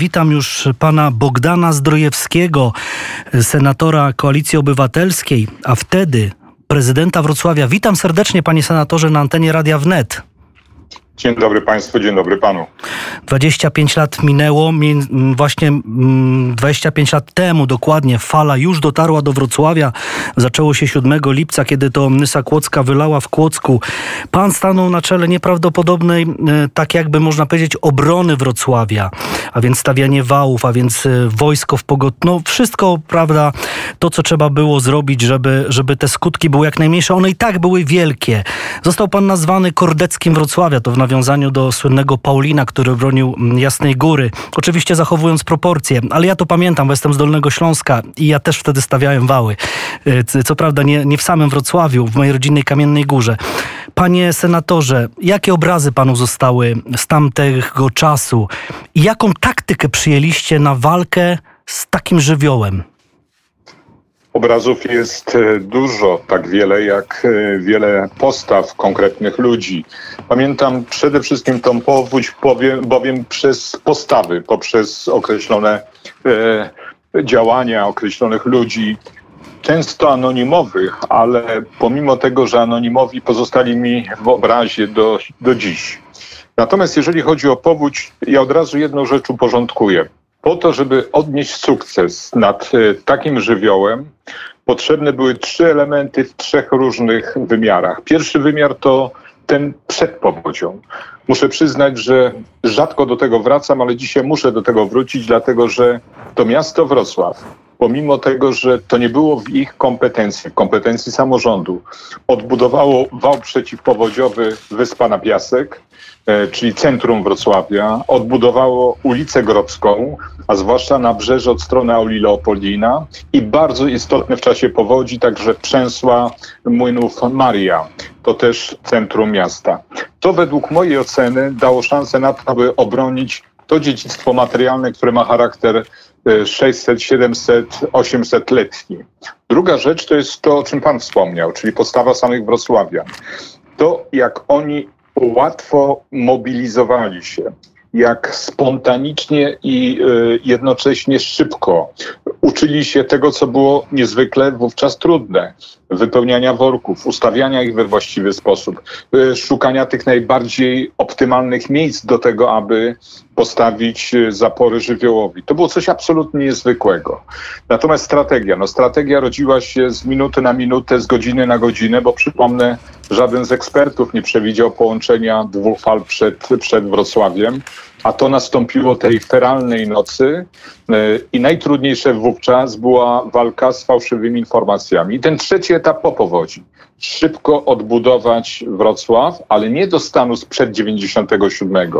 Witam już pana Bogdana Zdrojewskiego, senatora Koalicji Obywatelskiej, a wtedy prezydenta Wrocławia. Witam serdecznie, panie senatorze, na antenie Radia Wnet. Dzień dobry Państwu, dzień dobry Panu. 25 lat minęło, właśnie 25 lat temu dokładnie fala już dotarła do Wrocławia. Zaczęło się 7 lipca, kiedy to Nysa Kłodzka wylała w Kłodzku. Pan stanął na czele nieprawdopodobnej, e, tak jakby można powiedzieć, obrony Wrocławia, a więc stawianie wałów, a więc e, wojsko w pogot... No wszystko, prawda, to co trzeba było zrobić, żeby, żeby te skutki były jak najmniejsze. One i tak były wielkie. Został pan nazwany Kordeckim Wrocławia, to w nawiązaniu do słynnego Paulina, który bronił mm, Jasnej Góry. Oczywiście zachowując proporcje, ale ja to pamiętam, bo jestem z Dolnego Śląska i ja też wtedy stawiałem wały. Y, co prawda nie, nie w samym Wrocławiu, w mojej rodzinnej Kamiennej Górze. Panie senatorze, jakie obrazy panu zostały z tamtego czasu i jaką taktykę przyjęliście na walkę z takim żywiołem? Obrazów jest e, dużo, tak wiele jak e, wiele postaw konkretnych ludzi. Pamiętam przede wszystkim tą powódź, bowiem, przez postawy, poprzez określone e, działania określonych ludzi, często anonimowych, ale pomimo tego, że anonimowi pozostali mi w obrazie do, do dziś. Natomiast jeżeli chodzi o powódź, ja od razu jedną rzecz uporządkuję. Po to, żeby odnieść sukces nad e, takim żywiołem, potrzebne były trzy elementy w trzech różnych wymiarach. Pierwszy wymiar to ten przed powodzią. Muszę przyznać, że rzadko do tego wracam, ale dzisiaj muszę do tego wrócić, dlatego że to miasto Wrocław, pomimo tego, że to nie było w ich kompetencji, kompetencji samorządu, odbudowało wał przeciwpowodziowy Wyspa na Piasek, E, czyli centrum Wrocławia, odbudowało ulicę Grodzką, a zwłaszcza na brzeże od strony Auli Leopoldina i bardzo istotne w czasie powodzi także przęsła młynów Maria. To też centrum miasta. To według mojej oceny dało szansę na to, aby obronić to dziedzictwo materialne, które ma charakter 600, 700, 800 letni. Druga rzecz to jest to, o czym Pan wspomniał, czyli postawa samych Wrocławian. To, jak oni łatwo mobilizowali się, jak spontanicznie i y, jednocześnie szybko uczyli się tego, co było niezwykle wówczas trudne. Wypełniania worków, ustawiania ich we właściwy sposób, y, szukania tych najbardziej optymalnych miejsc do tego, aby postawić y, zapory żywiołowi. To było coś absolutnie niezwykłego. Natomiast strategia, no strategia rodziła się z minuty na minutę, z godziny na godzinę, bo przypomnę, żaden z ekspertów nie przewidział połączenia dwóch fal przed, przed Wrocławiem a to nastąpiło tej feralnej nocy e, i najtrudniejsze wówczas była walka z fałszywymi informacjami. Ten trzeci etap po powodzi. Szybko odbudować Wrocław, ale nie do stanu sprzed 97,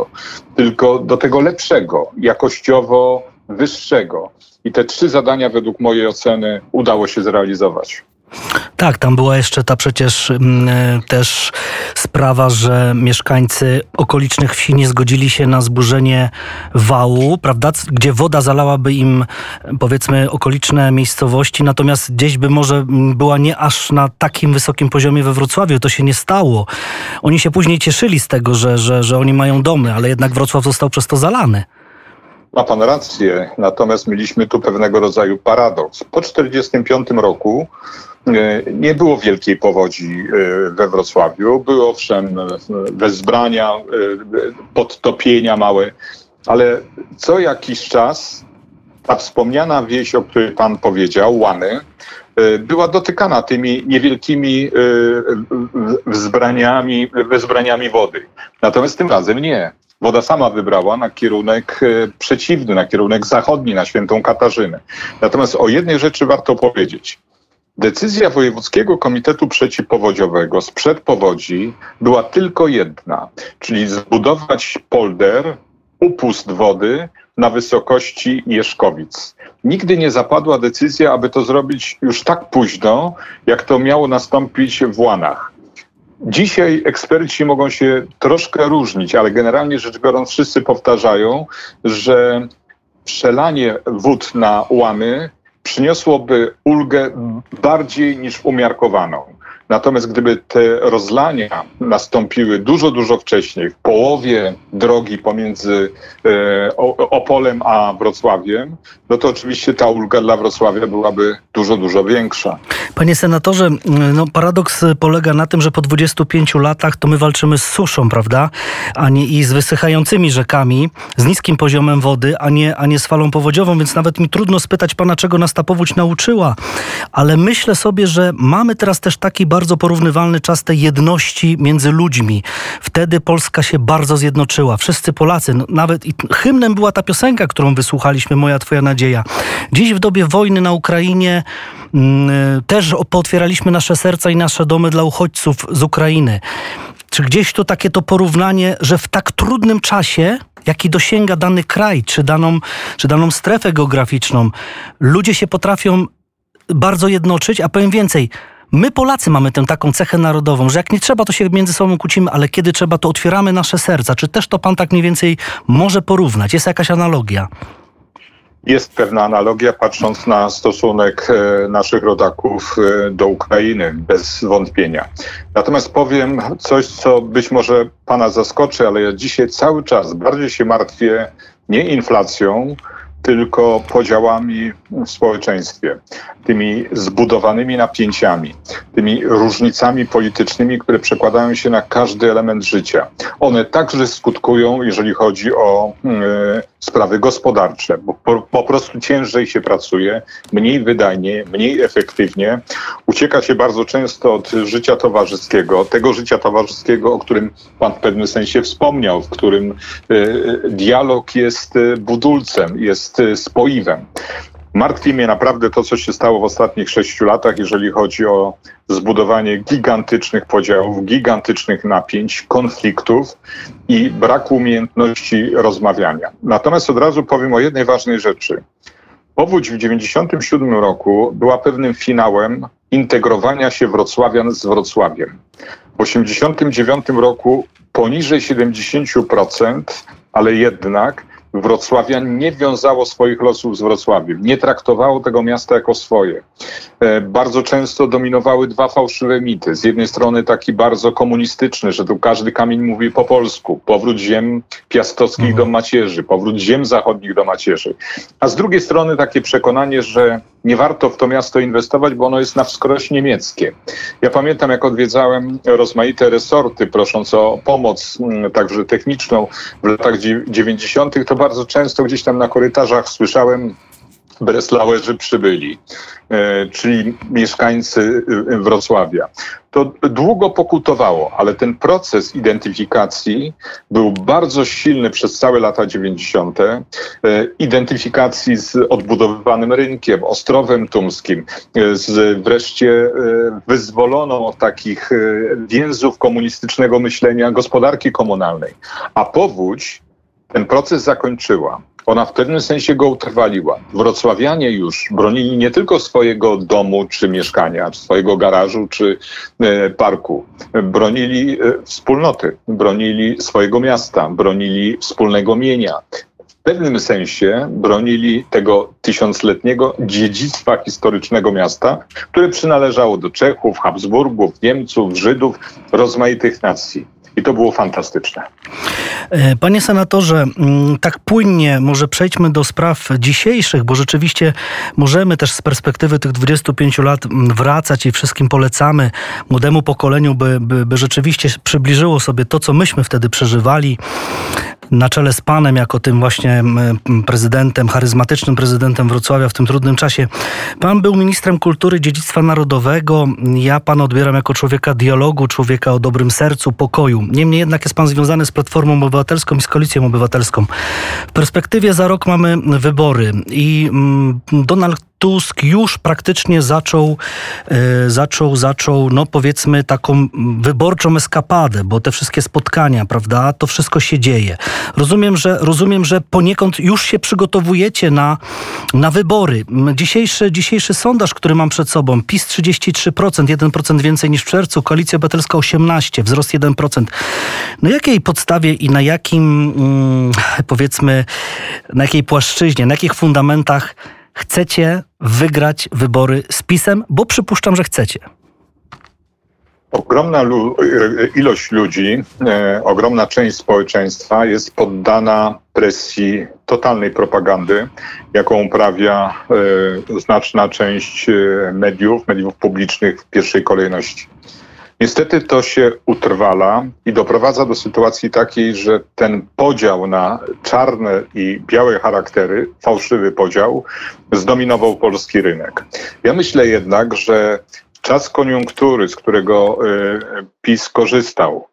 tylko do tego lepszego, jakościowo wyższego. I te trzy zadania według mojej oceny udało się zrealizować. Tak, tam była jeszcze ta przecież mm, e, też sprawa, że mieszkańcy okolicznych wsi nie zgodzili się na zburzenie wału, prawda, gdzie woda zalałaby im powiedzmy okoliczne miejscowości, natomiast gdzieś by może była nie aż na takim wysokim poziomie we Wrocławiu. To się nie stało. Oni się później cieszyli z tego, że, że, że oni mają domy, ale jednak Wrocław został przez to zalany. Ma pan rację, natomiast mieliśmy tu pewnego rodzaju paradoks. Po 1945 roku E, nie było wielkiej powodzi e, we Wrocławiu. Były owszem e, wezbrania, podtopienia małe, ale co jakiś czas ta wspomniana wieś, o której pan powiedział, Łany, była dotykana tymi niewielkimi wezbraniami wody. Natomiast tym razem nie. Woda sama wybrała na kierunek przeciwny, na kierunek zachodni, na Świętą Katarzynę. Natomiast o jednej rzeczy warto powiedzieć. Decyzja Wojewódzkiego Komitetu Przeciwpowodziowego sprzed powodzi była tylko jedna, czyli zbudować polder, upust wody na wysokości Jeszkowic. Nigdy nie zapadła decyzja, aby to zrobić już tak późno, jak to miało nastąpić w Łanach. Dzisiaj eksperci mogą się troszkę różnić, ale generalnie rzecz biorąc wszyscy powtarzają, że przelanie wód na łamy przyniosłoby ulgę bardziej niż umiarkowaną. Natomiast gdyby te rozlania nastąpiły dużo, dużo wcześniej, w połowie drogi pomiędzy e, Opolem a Wrocławiem, no to oczywiście ta ulga dla Wrocławia byłaby dużo, dużo większa. Panie senatorze, no paradoks polega na tym, że po 25 latach to my walczymy z suszą, prawda? A nie i z wysychającymi rzekami, z niskim poziomem wody, a nie, a nie z falą powodziową, więc nawet mi trudno spytać pana, czego nas ta powódź nauczyła. Ale myślę sobie, że mamy teraz też taki bardzo porównywalny czas tej jedności między ludźmi. Wtedy Polska się bardzo zjednoczyła. Wszyscy Polacy, nawet i hymnem była ta piosenka, którą wysłuchaliśmy, Moja Twoja Nadzieja. Dziś w dobie wojny na Ukrainie mm, też pootwieraliśmy nasze serca i nasze domy dla uchodźców z Ukrainy. Czy gdzieś tu takie to porównanie, że w tak trudnym czasie, jaki dosięga dany kraj, czy daną, czy daną strefę geograficzną, ludzie się potrafią bardzo jednoczyć, a powiem więcej, My Polacy mamy tę taką cechę narodową, że jak nie trzeba, to się między sobą kłócimy, ale kiedy trzeba, to otwieramy nasze serca. Czy też to pan tak mniej więcej może porównać? Jest jakaś analogia? Jest pewna analogia, patrząc na stosunek e, naszych rodaków e, do Ukrainy, bez wątpienia. Natomiast powiem coś, co być może Pana zaskoczy, ale ja dzisiaj cały czas bardziej się martwię nie inflacją, tylko podziałami w społeczeństwie, tymi zbudowanymi napięciami, tymi różnicami politycznymi, które przekładają się na każdy element życia. One także skutkują, jeżeli chodzi o y, sprawy gospodarcze, bo po, po, prostu ciężej się pracuje, mniej wydajnie, mniej efektywnie. Ucieka się bardzo często od życia towarzyskiego, tego życia towarzyskiego, o którym Pan w pewnym sensie wspomniał, w którym y, dialog jest y, budulcem, jest spoiwem. Martwi mnie naprawdę to, co się stało w ostatnich sześciu latach, jeżeli chodzi o zbudowanie gigantycznych podziałów, gigantycznych napięć, konfliktów i braku umiejętności rozmawiania. Natomiast od razu powiem o jednej ważnej rzeczy. Powódź w 1997 roku była pewnym finałem integrowania się Wrocławian z Wrocławiem. W 1989 roku poniżej 70%, ale jednak Wrocławian nie wiązało swoich losów z Wrocławiem, nie traktowało tego miasta jako swoje. E, bardzo często dominowały dwa fałszywe mity. Z jednej strony taki bardzo komunistyczny, że tu każdy kamień mówi po polsku, powrót ziem piastowskich mhm. do macierzy, powrót ziem zachodnich do macierzy. A z drugiej strony takie przekonanie, że nie warto w to miasto inwestować, bo ono jest na wskroś niemieckie. Ja pamiętam, jak odwiedzałem rozmaite resorty, prosząc o pomoc, mm, także techniczną w latach 90., to bardzo często gdzieś tam na korytarzach słyszałem Breslauerzy przybyli, e, czyli mieszkańcy e, Wrocławia. To długo pokutowało, ale ten proces identyfikacji był bardzo silny przez całe lata 90. E, identyfikacji z odbudowywanym rynkiem, Ostrowem Tumskim, z wreszcie wyzwoloną od takich więzów komunistycznego myślenia gospodarki komunalnej. A powódź ten proces zakończyła. Ona w pewnym sensie go utrwaliła. Wrocławianie już bronili nie tylko swojego domu czy mieszkania, czy swojego garażu czy e, parku. Bronili e, wspólnoty, bronili swojego miasta, bronili wspólnego mienia. W pewnym sensie bronili tego tysiącletniego dziedzictwa historycznego miasta, które przynależało do Czechów, Habsburgów, Niemców, Żydów, rozmaitych nacji. I to było fantastyczne. E, panie senatorze, mm, tak płynnie może przejdźmy do spraw dzisiejszych, bo rzeczywiście możemy też z perspektywy tych 25 lat mm, wracać i wszystkim polecamy młodemu pokoleniu, by, by, by rzeczywiście przybliżyło sobie to, co myśmy wtedy przeżywali na czele z panem, jako tym właśnie prezydentem, charyzmatycznym prezydentem Wrocławia w tym trudnym czasie. Pan był ministrem kultury, dziedzictwa narodowego. Ja pan odbieram jako człowieka dialogu, człowieka o dobrym sercu, pokoju. Niemniej jednak jest pan związany z Platformą Obywatelską i z Koalicją Obywatelską. W perspektywie za rok mamy wybory i Donald Tusk już praktycznie zaczął, e, zaczął, zaczął, no powiedzmy, taką wyborczą eskapadę, bo te wszystkie spotkania, prawda, to wszystko się dzieje. Rozumiem, że, rozumiem, że poniekąd już się przygotowujecie na, na wybory. Dzisiejszy, dzisiejszy sondaż, który mam przed sobą, PiS 33%, 1% więcej niż w czerwcu, Koalicja Obywatelska 18%, wzrost 1%. Na jakiej podstawie i na jakim, mm, powiedzmy, na jakiej płaszczyźnie, na jakich fundamentach chcecie wygrać wybory z PiSem, bo przypuszczam, że chcecie. ogromna lu ilość ludzi, e, ogromna część społeczeństwa jest poddana presji totalnej propagandy, jaką uprawia e, znaczna część e, mediów, mediów publicznych w pierwszej kolejności. Niestety to się utrwala i doprowadza do sytuacji takiej, że ten podział na czarne i białe charaktery, fałszywy podział, zdominował polski rynek. Ja myślę jednak, że czas koniunktury, z którego y, PiS korzystał,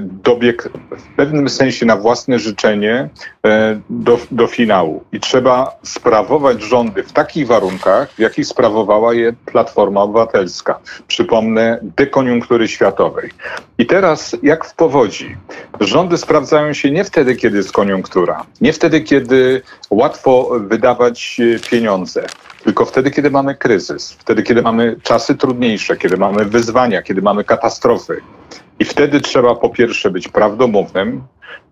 dobiegł w pewnym sensie na własne życzenie e, do, do finału. I trzeba sprawować rządy w takich warunkach, w jakich sprawowała je Platforma Obywatelska. Przypomnę, dekoniunktury światowej. I teraz, jak w powodzi, rządy sprawdzają się nie wtedy, kiedy jest koniunktura, nie wtedy, kiedy łatwo wydawać e, pieniądze, tylko wtedy, kiedy mamy kryzys, wtedy, kiedy mamy czasy trudniejsze, kiedy mamy wyzwania, kiedy mamy katastrofy. I wtedy trzeba po pierwsze być prawdomównym,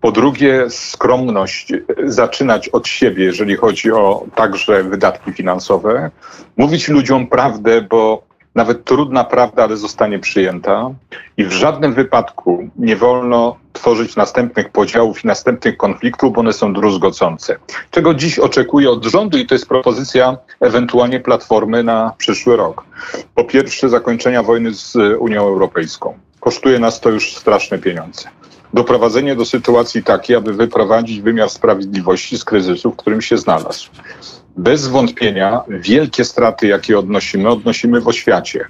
po drugie skromność zaczynać od siebie, jeżeli chodzi o także wydatki finansowe, mówić ludziom prawdę, bo nawet trudna prawda, ale zostanie przyjęta. I w żadnym wypadku nie wolno tworzyć następnych podziałów i następnych konfliktów, bo one są druzgocące. Czego dziś oczekuję od rządu i to jest propozycja ewentualnie platformy na przyszły rok. Po pierwsze, zakończenia wojny z Unią Europejską. Kosztuje nas to już straszne pieniądze. Doprowadzenie do sytuacji takiej, aby wyprowadzić wymiar sprawiedliwości z kryzysu, w którym się znalazł. Bez wątpienia wielkie straty, jakie odnosimy, odnosimy w oświacie.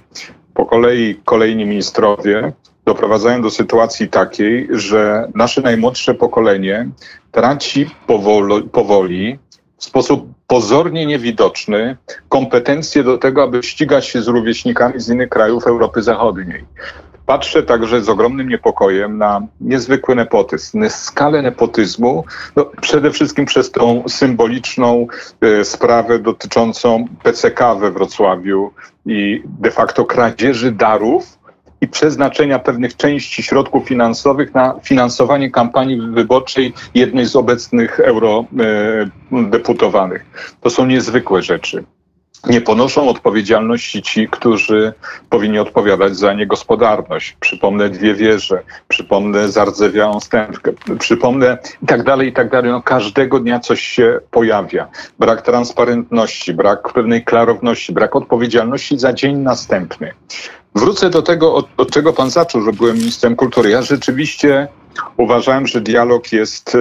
Po kolei kolejni ministrowie doprowadzają do sytuacji takiej, że nasze najmłodsze pokolenie traci powoli, powoli w sposób pozornie niewidoczny kompetencje do tego, aby ścigać się z rówieśnikami z innych krajów Europy Zachodniej. Patrzę także z ogromnym niepokojem na niezwykły nepotyzm, skalę nepotyzmu, no, przede wszystkim przez tą symboliczną e, sprawę dotyczącą PCK we Wrocławiu i de facto kradzieży darów i przeznaczenia pewnych części środków finansowych na finansowanie kampanii wyborczej jednej z obecnych eurodeputowanych. To są niezwykłe rzeczy nie ponoszą odpowiedzialności ci, którzy powinni odpowiadać za niegospodarność. Przypomnę dwie wieże, przypomnę zardzewiałą stępkę, przypomnę i tak dalej, i tak dalej. No, każdego dnia coś się pojawia. Brak transparentności, brak pewnej klarowności, brak odpowiedzialności za dzień następny. Wrócę do tego, od, od czego pan zaczął, że byłem ministrem kultury. Ja rzeczywiście uważałem, że dialog jest e,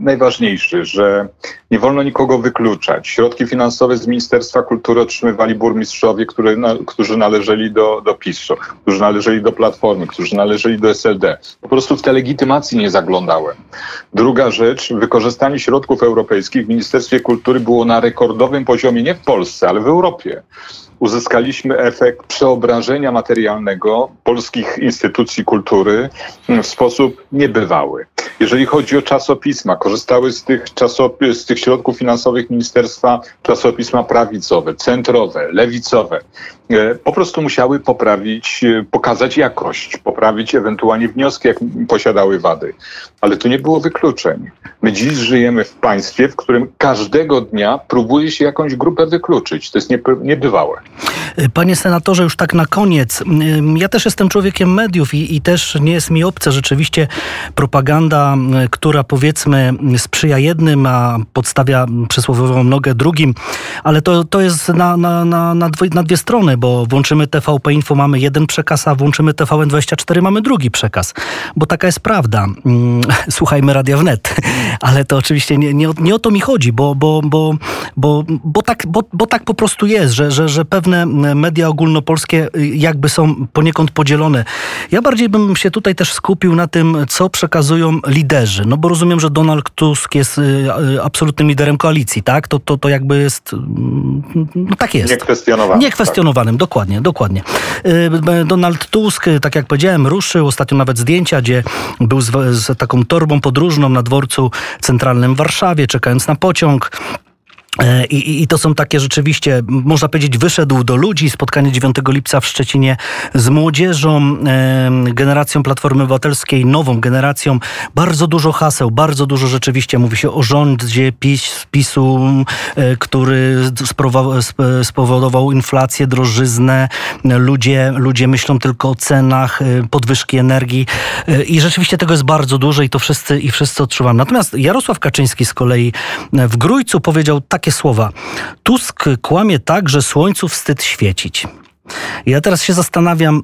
najważniejszy, że nie wolno nikogo wykluczać. Środki finansowe z Ministerstwa Kultury otrzymywali burmistrzowie, który, na, którzy należeli do, do PiSu, którzy należeli do Platformy, którzy należeli do SLD. Po prostu w te legitymacji nie zaglądałem. Druga rzecz, wykorzystanie środków europejskich w Ministerstwie Kultury było na rekordowym poziomie nie w Polsce, ale w Europie uzyskaliśmy efekt przeobrażenia materialnego polskich instytucji kultury w sposób niebywały. Jeżeli chodzi o czasopisma, korzystały z tych, z tych środków finansowych ministerstwa czasopisma prawicowe, centrowe, lewicowe. E, po prostu musiały poprawić, e, pokazać jakość, poprawić ewentualnie wnioski, jak posiadały wady. Ale tu nie było wykluczeń. My dziś żyjemy w państwie, w którym każdego dnia próbuje się jakąś grupę wykluczyć. To jest niebywałe. Panie senatorze, już tak na koniec. Ja też jestem człowiekiem mediów i, i też nie jest mi obce rzeczywiście propaganda, która powiedzmy sprzyja jednym, a podstawia przysłowiową nogę drugim, ale to, to jest na, na, na, na, dwie, na dwie strony, bo włączymy TVP Info, mamy jeden przekaz, a włączymy TVN24, mamy drugi przekaz, bo taka jest prawda. Mm, słuchajmy Radia Wnet, ale to oczywiście nie, nie, nie o to mi chodzi, bo, bo, bo, bo, bo, tak, bo, bo tak po prostu jest, że, że, że pewne media ogólnopolskie y, jakby są poniekąd podzielone. Ja bardziej bym się tutaj też skupił na tym, co przekazują liderzy, no bo rozumiem, że Donald Tusk jest y, y, absolutnym liderem koalicji, tak? To, to, to jakby jest, mm, no tak jest. Niekwestionowanym. Niekwestionowanym, tak. dokładnie, dokładnie. Donald Tusk, tak jak powiedziałem, ruszył, ostatnio nawet zdjęcia, gdzie był z, z taką torbą podróżną na dworcu centralnym w Warszawie, czekając na pociąg. E, I, I, to są takie rzeczywiście, można powiedzieć, wyszedł do ludzi. Spotkanie 9 lipca w Szczecinie z młodzieżą, generacją Platformy Obywatelskiej, nową generacją. Bardzo dużo haseł, bardzo dużo rzeczywiście mówi się o rządzie PiS, PiSu, e, który spowodował inflację, drożyznę. Ludzie, ludzie myślą tylko o cenach, e, podwyżki energii. I rzeczywiście tego jest bardzo dużo i to wszyscy, i wszyscy odczuwamy. Natomiast Jarosław Kaczyński z kolei w Grójcu powiedział takie takie słowa. Tusk kłamie tak, że słońcu wstyd świecić. Ja teraz się zastanawiam,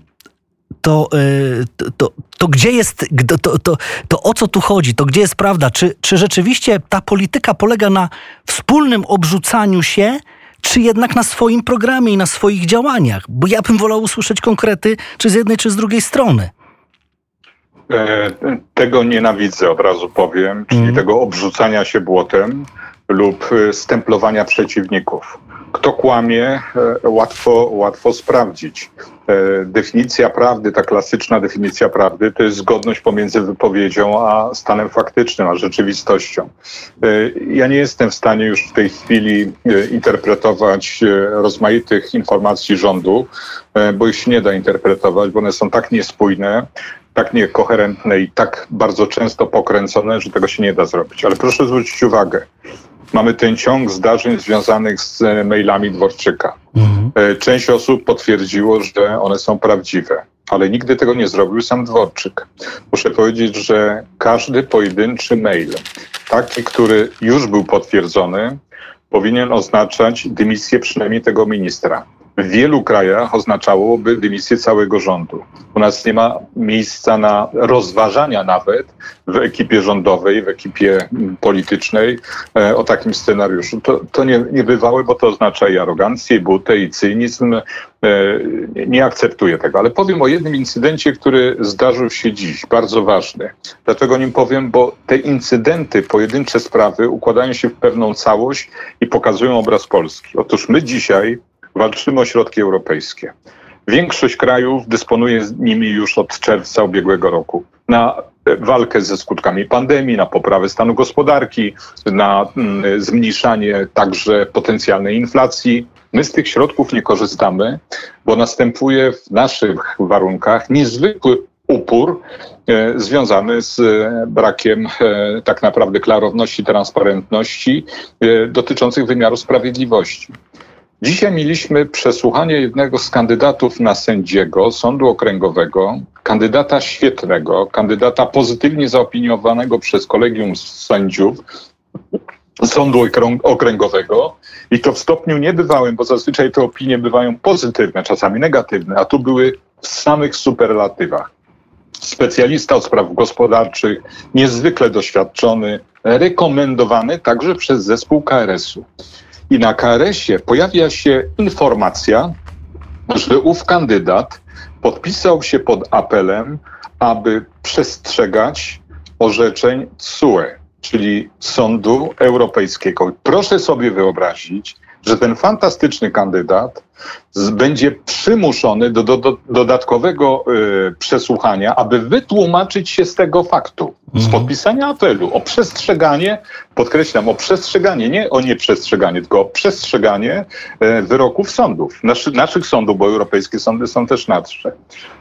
to, y, to, to, to, gdzie jest, to, to, to o co tu chodzi, to gdzie jest prawda? Czy, czy rzeczywiście ta polityka polega na wspólnym obrzucaniu się, czy jednak na swoim programie i na swoich działaniach? Bo ja bym wolał usłyszeć konkrety, czy z jednej, czy z drugiej strony. E, tego nienawidzę, od razu powiem, czyli mm. tego obrzucania się błotem lub y, stemplowania przeciwników. Kto kłamie, e, łatwo, łatwo sprawdzić. E, definicja prawdy, ta klasyczna definicja prawdy, to jest zgodność pomiędzy wypowiedzią a stanem faktycznym, a rzeczywistością. E, ja nie jestem w stanie już w tej chwili interpretować rozmaitych informacji rządu, bo ich się nie da interpretować, bo one są tak niespójne, tak niekoherentne i tak bardzo często pokręcone, że tego się nie da zrobić. Ale proszę zwrócić uwagę, mamy ten ciąg zdarzeń związanych z e, mailami Dworczyka. Mhm. E, część osób potwierdziło, że one są prawdziwe, ale nigdy tego nie zrobił sam Dworczyk. Muszę powiedzieć, że każdy pojedynczy mail, taki, który już był potwierdzony, powinien oznaczać dymisję przynajmniej tego ministra w wielu krajach oznaczałoby dymisję całego rządu. U nas nie ma miejsca na rozważania nawet w ekipie rządowej, w ekipie politycznej e, o takim scenariuszu. To, to nie, niebywałe, bo to oznacza i arogancję, i butę, i cynizm. E, nie akceptuję tego. Ale powiem o jednym incydencie, który zdarzył się dziś, bardzo ważny. Dlaczego nim powiem? Bo te incydenty, pojedyncze sprawy układają się w pewną całość i pokazują obraz Polski. Otóż my dzisiaj walczymy o środki europejskie. Większość krajów dysponuje nimi już od czerwca ubiegłego roku. Na walkę ze skutkami pandemii, na poprawę stanu gospodarki, na mm, zmniejszanie także potencjalnej inflacji. My z tych środków nie korzystamy, bo następuje w naszych warunkach niezwykły upór e, związany z brakiem e, tak naprawdę klarowności, transparentności e, dotyczących wymiaru sprawiedliwości. Dzisiaj mieliśmy przesłuchanie jednego z kandydatów na sędziego Sądu Okręgowego, kandydata świetnego, kandydata pozytywnie zaopiniowanego przez kolegium sędziów Sądu Okręgowego i to w stopniu niebywałym, bo zazwyczaj te opinie bywają pozytywne, czasami negatywne, a tu były w samych superlatywach. Specjalista od spraw gospodarczych, niezwykle doświadczony, rekomendowany także przez zespół KRS-u. I na KRS-ie pojawia się informacja, że ów kandydat podpisał się pod apelem, aby przestrzegać orzeczeń CUE, czyli Sądu Europejskiego. Proszę sobie wyobrazić, że ten fantastyczny kandydat będzie przymuszony do, do, do dodatkowego y, przesłuchania, aby wytłumaczyć się z tego faktu, z mhm. podpisania apelu o przestrzeganie, podkreślam, o przestrzeganie, nie o nieprzestrzeganie, tylko o przestrzeganie y, wyroków sądów, naszy, naszych sądów, bo europejskie sądy są też nadsze.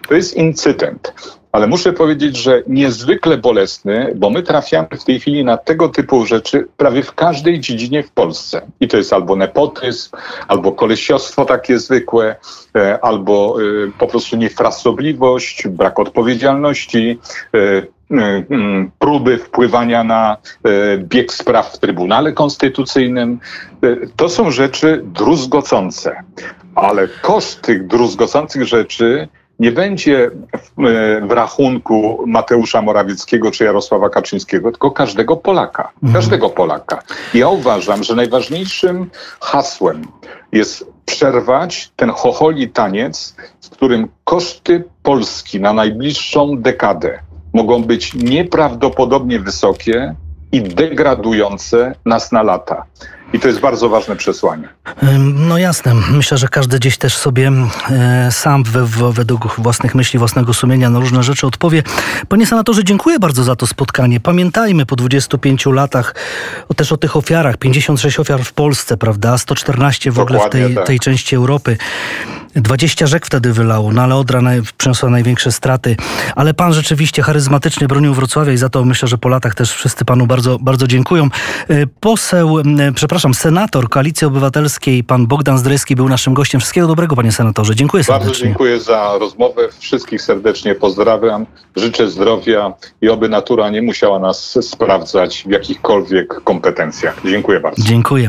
To jest incydent. Ale muszę powiedzieć, że niezwykle bolesny, bo my trafiamy w tej chwili na tego typu rzeczy prawie w każdej dziedzinie w Polsce. I to jest albo nepotyzm, albo kolesiostwo takie zwykłe, e, albo e, po prostu niefrasobliwość, brak odpowiedzialności, e, próby wpływania na bieg spraw w Trybunale Konstytucyjnym. To są rzeczy druzgocące, ale koszt tych druzgocących rzeczy nie będzie w, e, w, rachunku Mateusza Morawieckiego czy Jarosława Kaczyńskiego, tylko każdego Polaka. Mhm. Każdego Polaka. Ja uważam, że najważniejszym hasłem jest przerwać ten chocholi taniec, w którym koszty Polski na najbliższą dekadę mogą być nieprawdopodobnie wysokie i degradujące nas na lata. I to jest bardzo ważne przesłanie. No jasne. Myślę, że każdy gdzieś też sobie sam we, według własnych myśli, własnego sumienia na różne rzeczy odpowie. Panie senatorze, dziękuję bardzo za to spotkanie. Pamiętajmy po 25 latach też o tych ofiarach. 56 ofiar w Polsce, prawda? 114 w ogóle w Dokładnie tej, tak. tej części Europy. 20 rzek wtedy wylało, no ale Odra naj, przyniosła największe straty. Ale pan rzeczywiście charyzmatycznie bronił Wrocławia i za to myślę, że po latach też wszyscy panu bardzo, bardzo dziękują. E, Poseł, przepraszam, senator Koalicji Obywatelskiej, pan Bogdan Zdrejski był naszym gościem. Wszystkiego dobrego, panie senatorze. Dziękuję Bardzo serdecznie. dziękuję za rozmowę. Wszystkich serdecznie pozdrawiam. Życzę zdrowia i oby natura nie musiała nas sprawdzać w jakichkolwiek kompetencjach. Dziękuję bardzo. Dziękuję.